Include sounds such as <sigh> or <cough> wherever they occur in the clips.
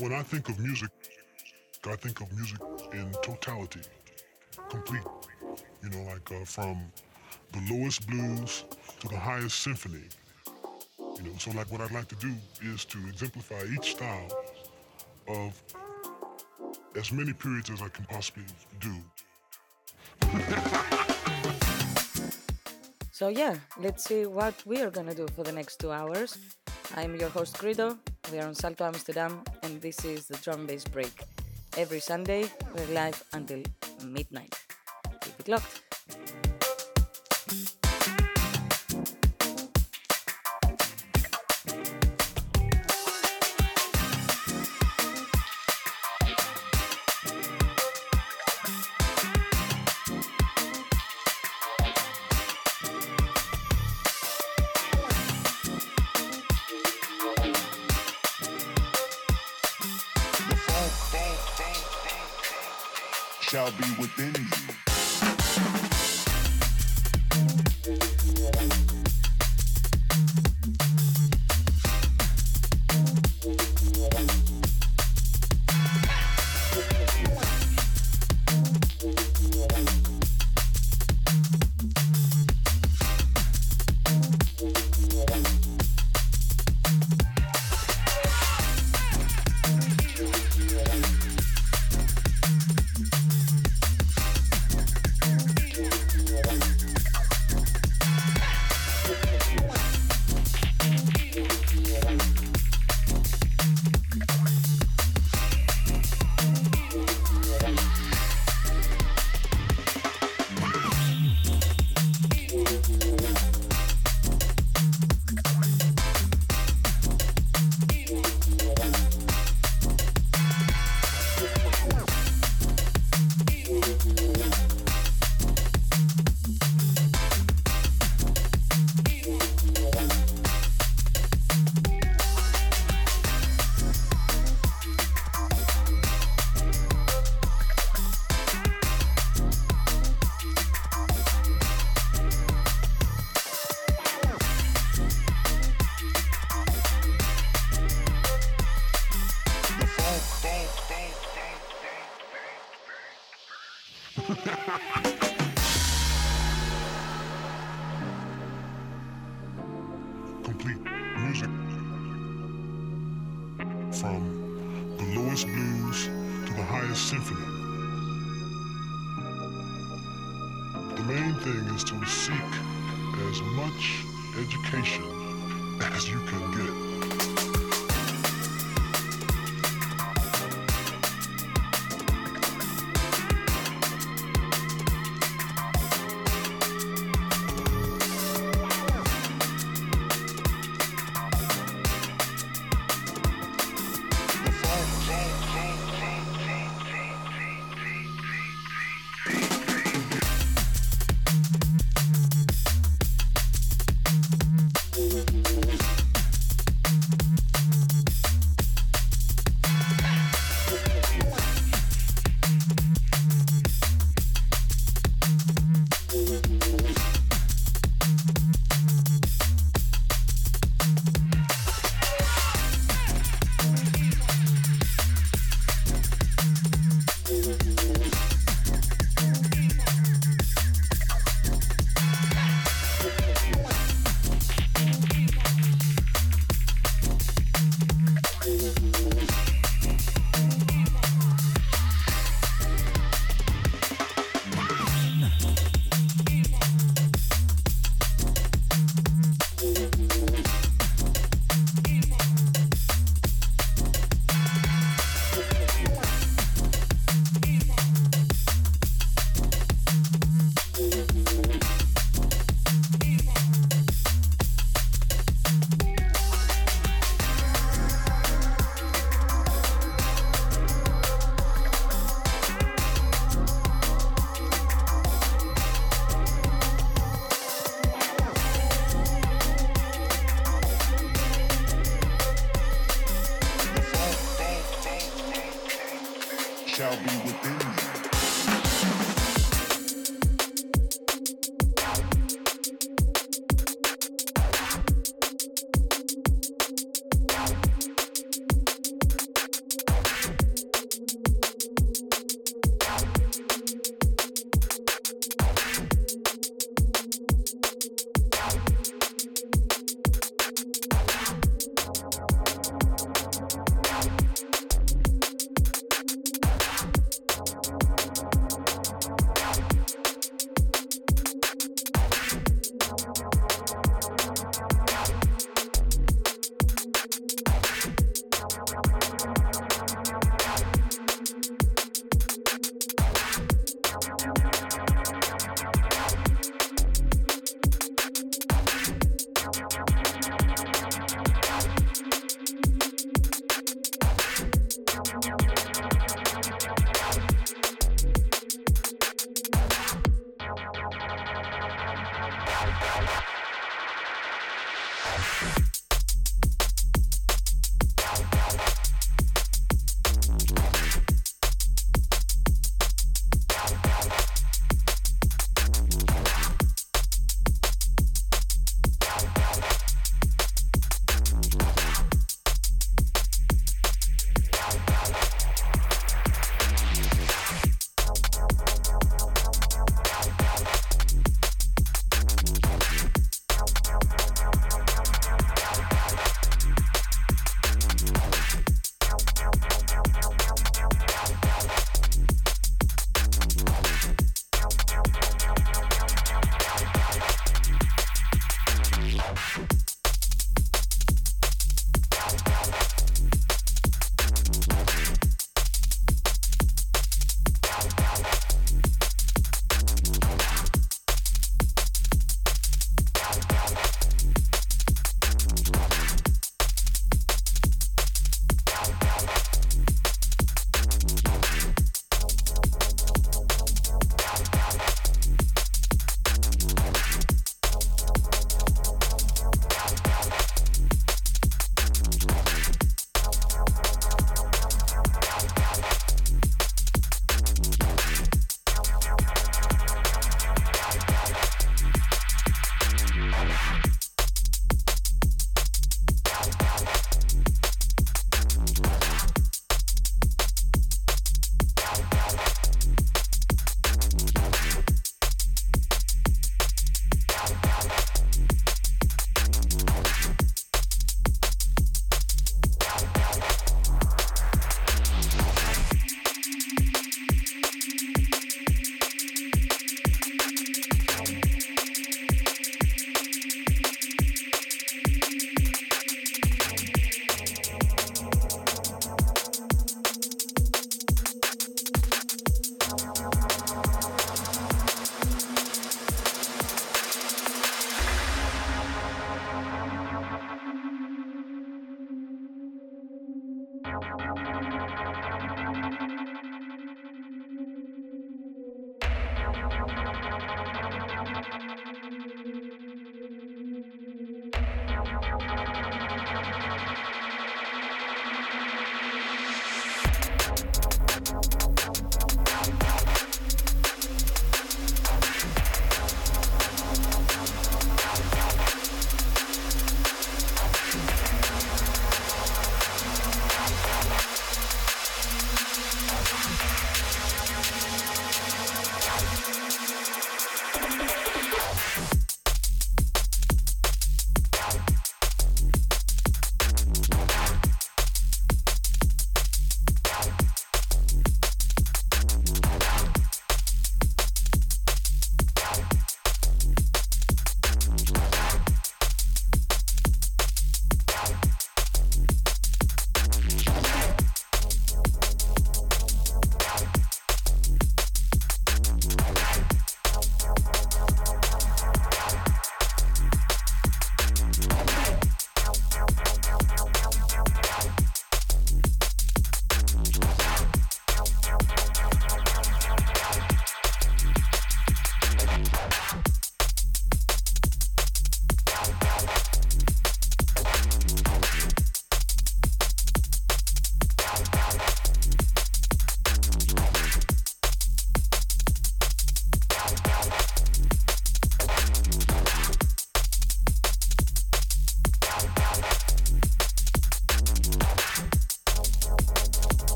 when I think of music, I think of music in totality, complete. You know, like uh, from the lowest blues to the highest symphony. You know, so like what I'd like to do is to exemplify each style of as many periods as I can possibly do. so yeah, let's see what we are gonna do for the next two hours. I'm your host Grido. We are on Salto Amsterdam, and this is the drum bass break. Every Sunday, we're live until midnight. Keep it locked. Bye.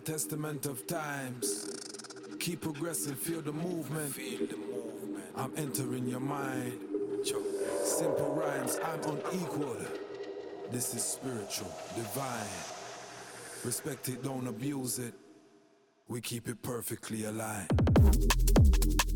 Testament of times. Keep progressing, feel the movement. Feel the movement. I'm entering your mind. Simple rhymes, I'm unequal. This is spiritual, divine. Respect it, don't abuse it. We keep it perfectly aligned.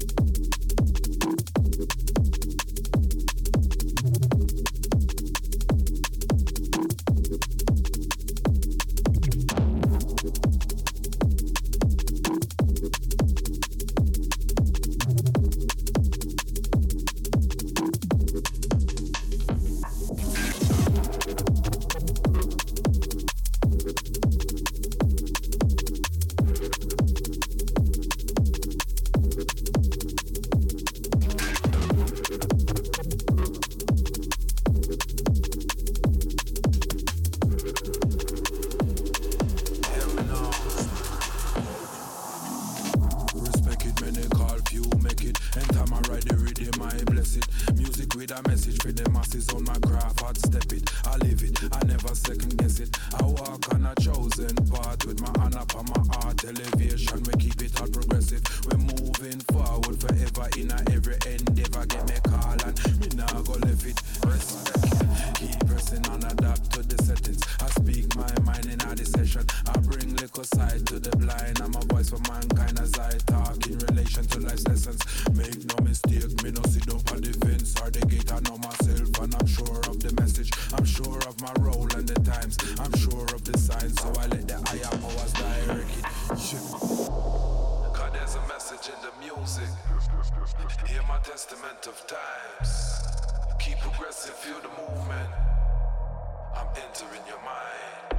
side to the blind. I'm a voice for mankind as I talk in relation to life's lessons. Make no mistake, me no see the fence or the gate. I know myself and I'm sure of the message. I'm sure of my role and the times. I'm sure of the signs, so I let the higher powers direct it. Yeah. God, there's a message in the music. Hear my testament of times. Keep progressing, feel the movement. I'm entering your mind.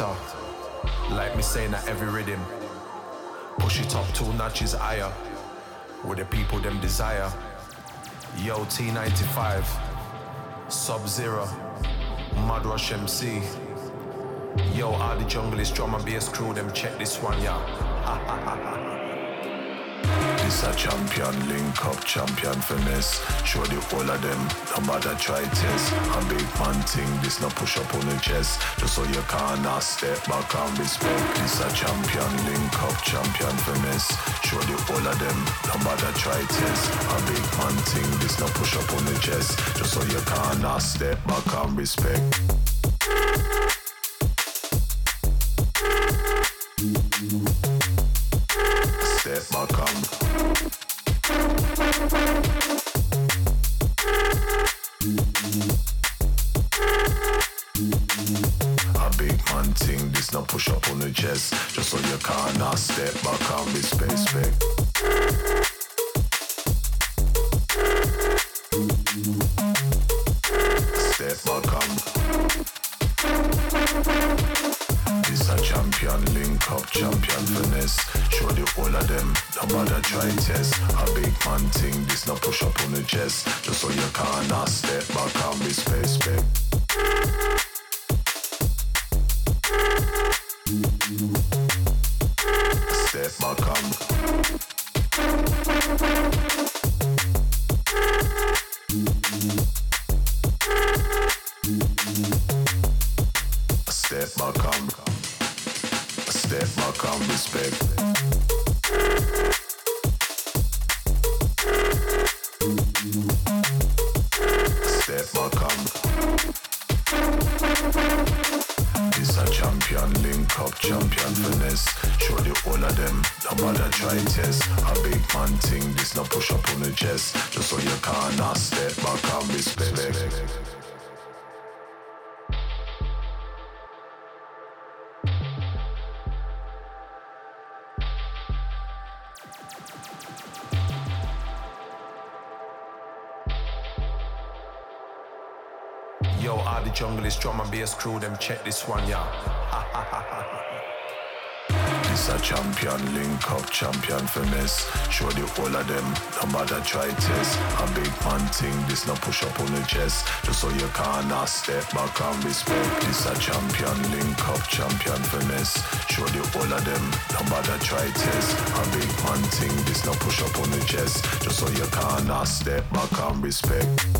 Like me saying that every rhythm. Push it up two notches higher. With the people them desire. Yo T95. Sub Zero. Mud Rush MC. Yo, all the jungle is drum and bass crew, them check this one, yeah. <laughs> A champion, link up champion finesse. Show the whole of them, no matter try test. A big man thing, this no push up on the chest. Just so you can't step back and respect. This a champion, link up champion finesse. Show the whole of them, no matter try test. A big man thing, this no push up on the chest. Just so you can't step back and respect. Can't step back and respect, respect. The jungle is drum and bass crew, them check this one, yeah. <laughs> This a champion, link up, champion finesse. Show the whole of them, no matter try test. A big man thing, this no push up on the chest. Just so you can't step back and respect. This a champion, link up, champion finesse. Show the whole of them, no matter try test. A big man thing, this no push up on the chest. Just so you can't step back and respect.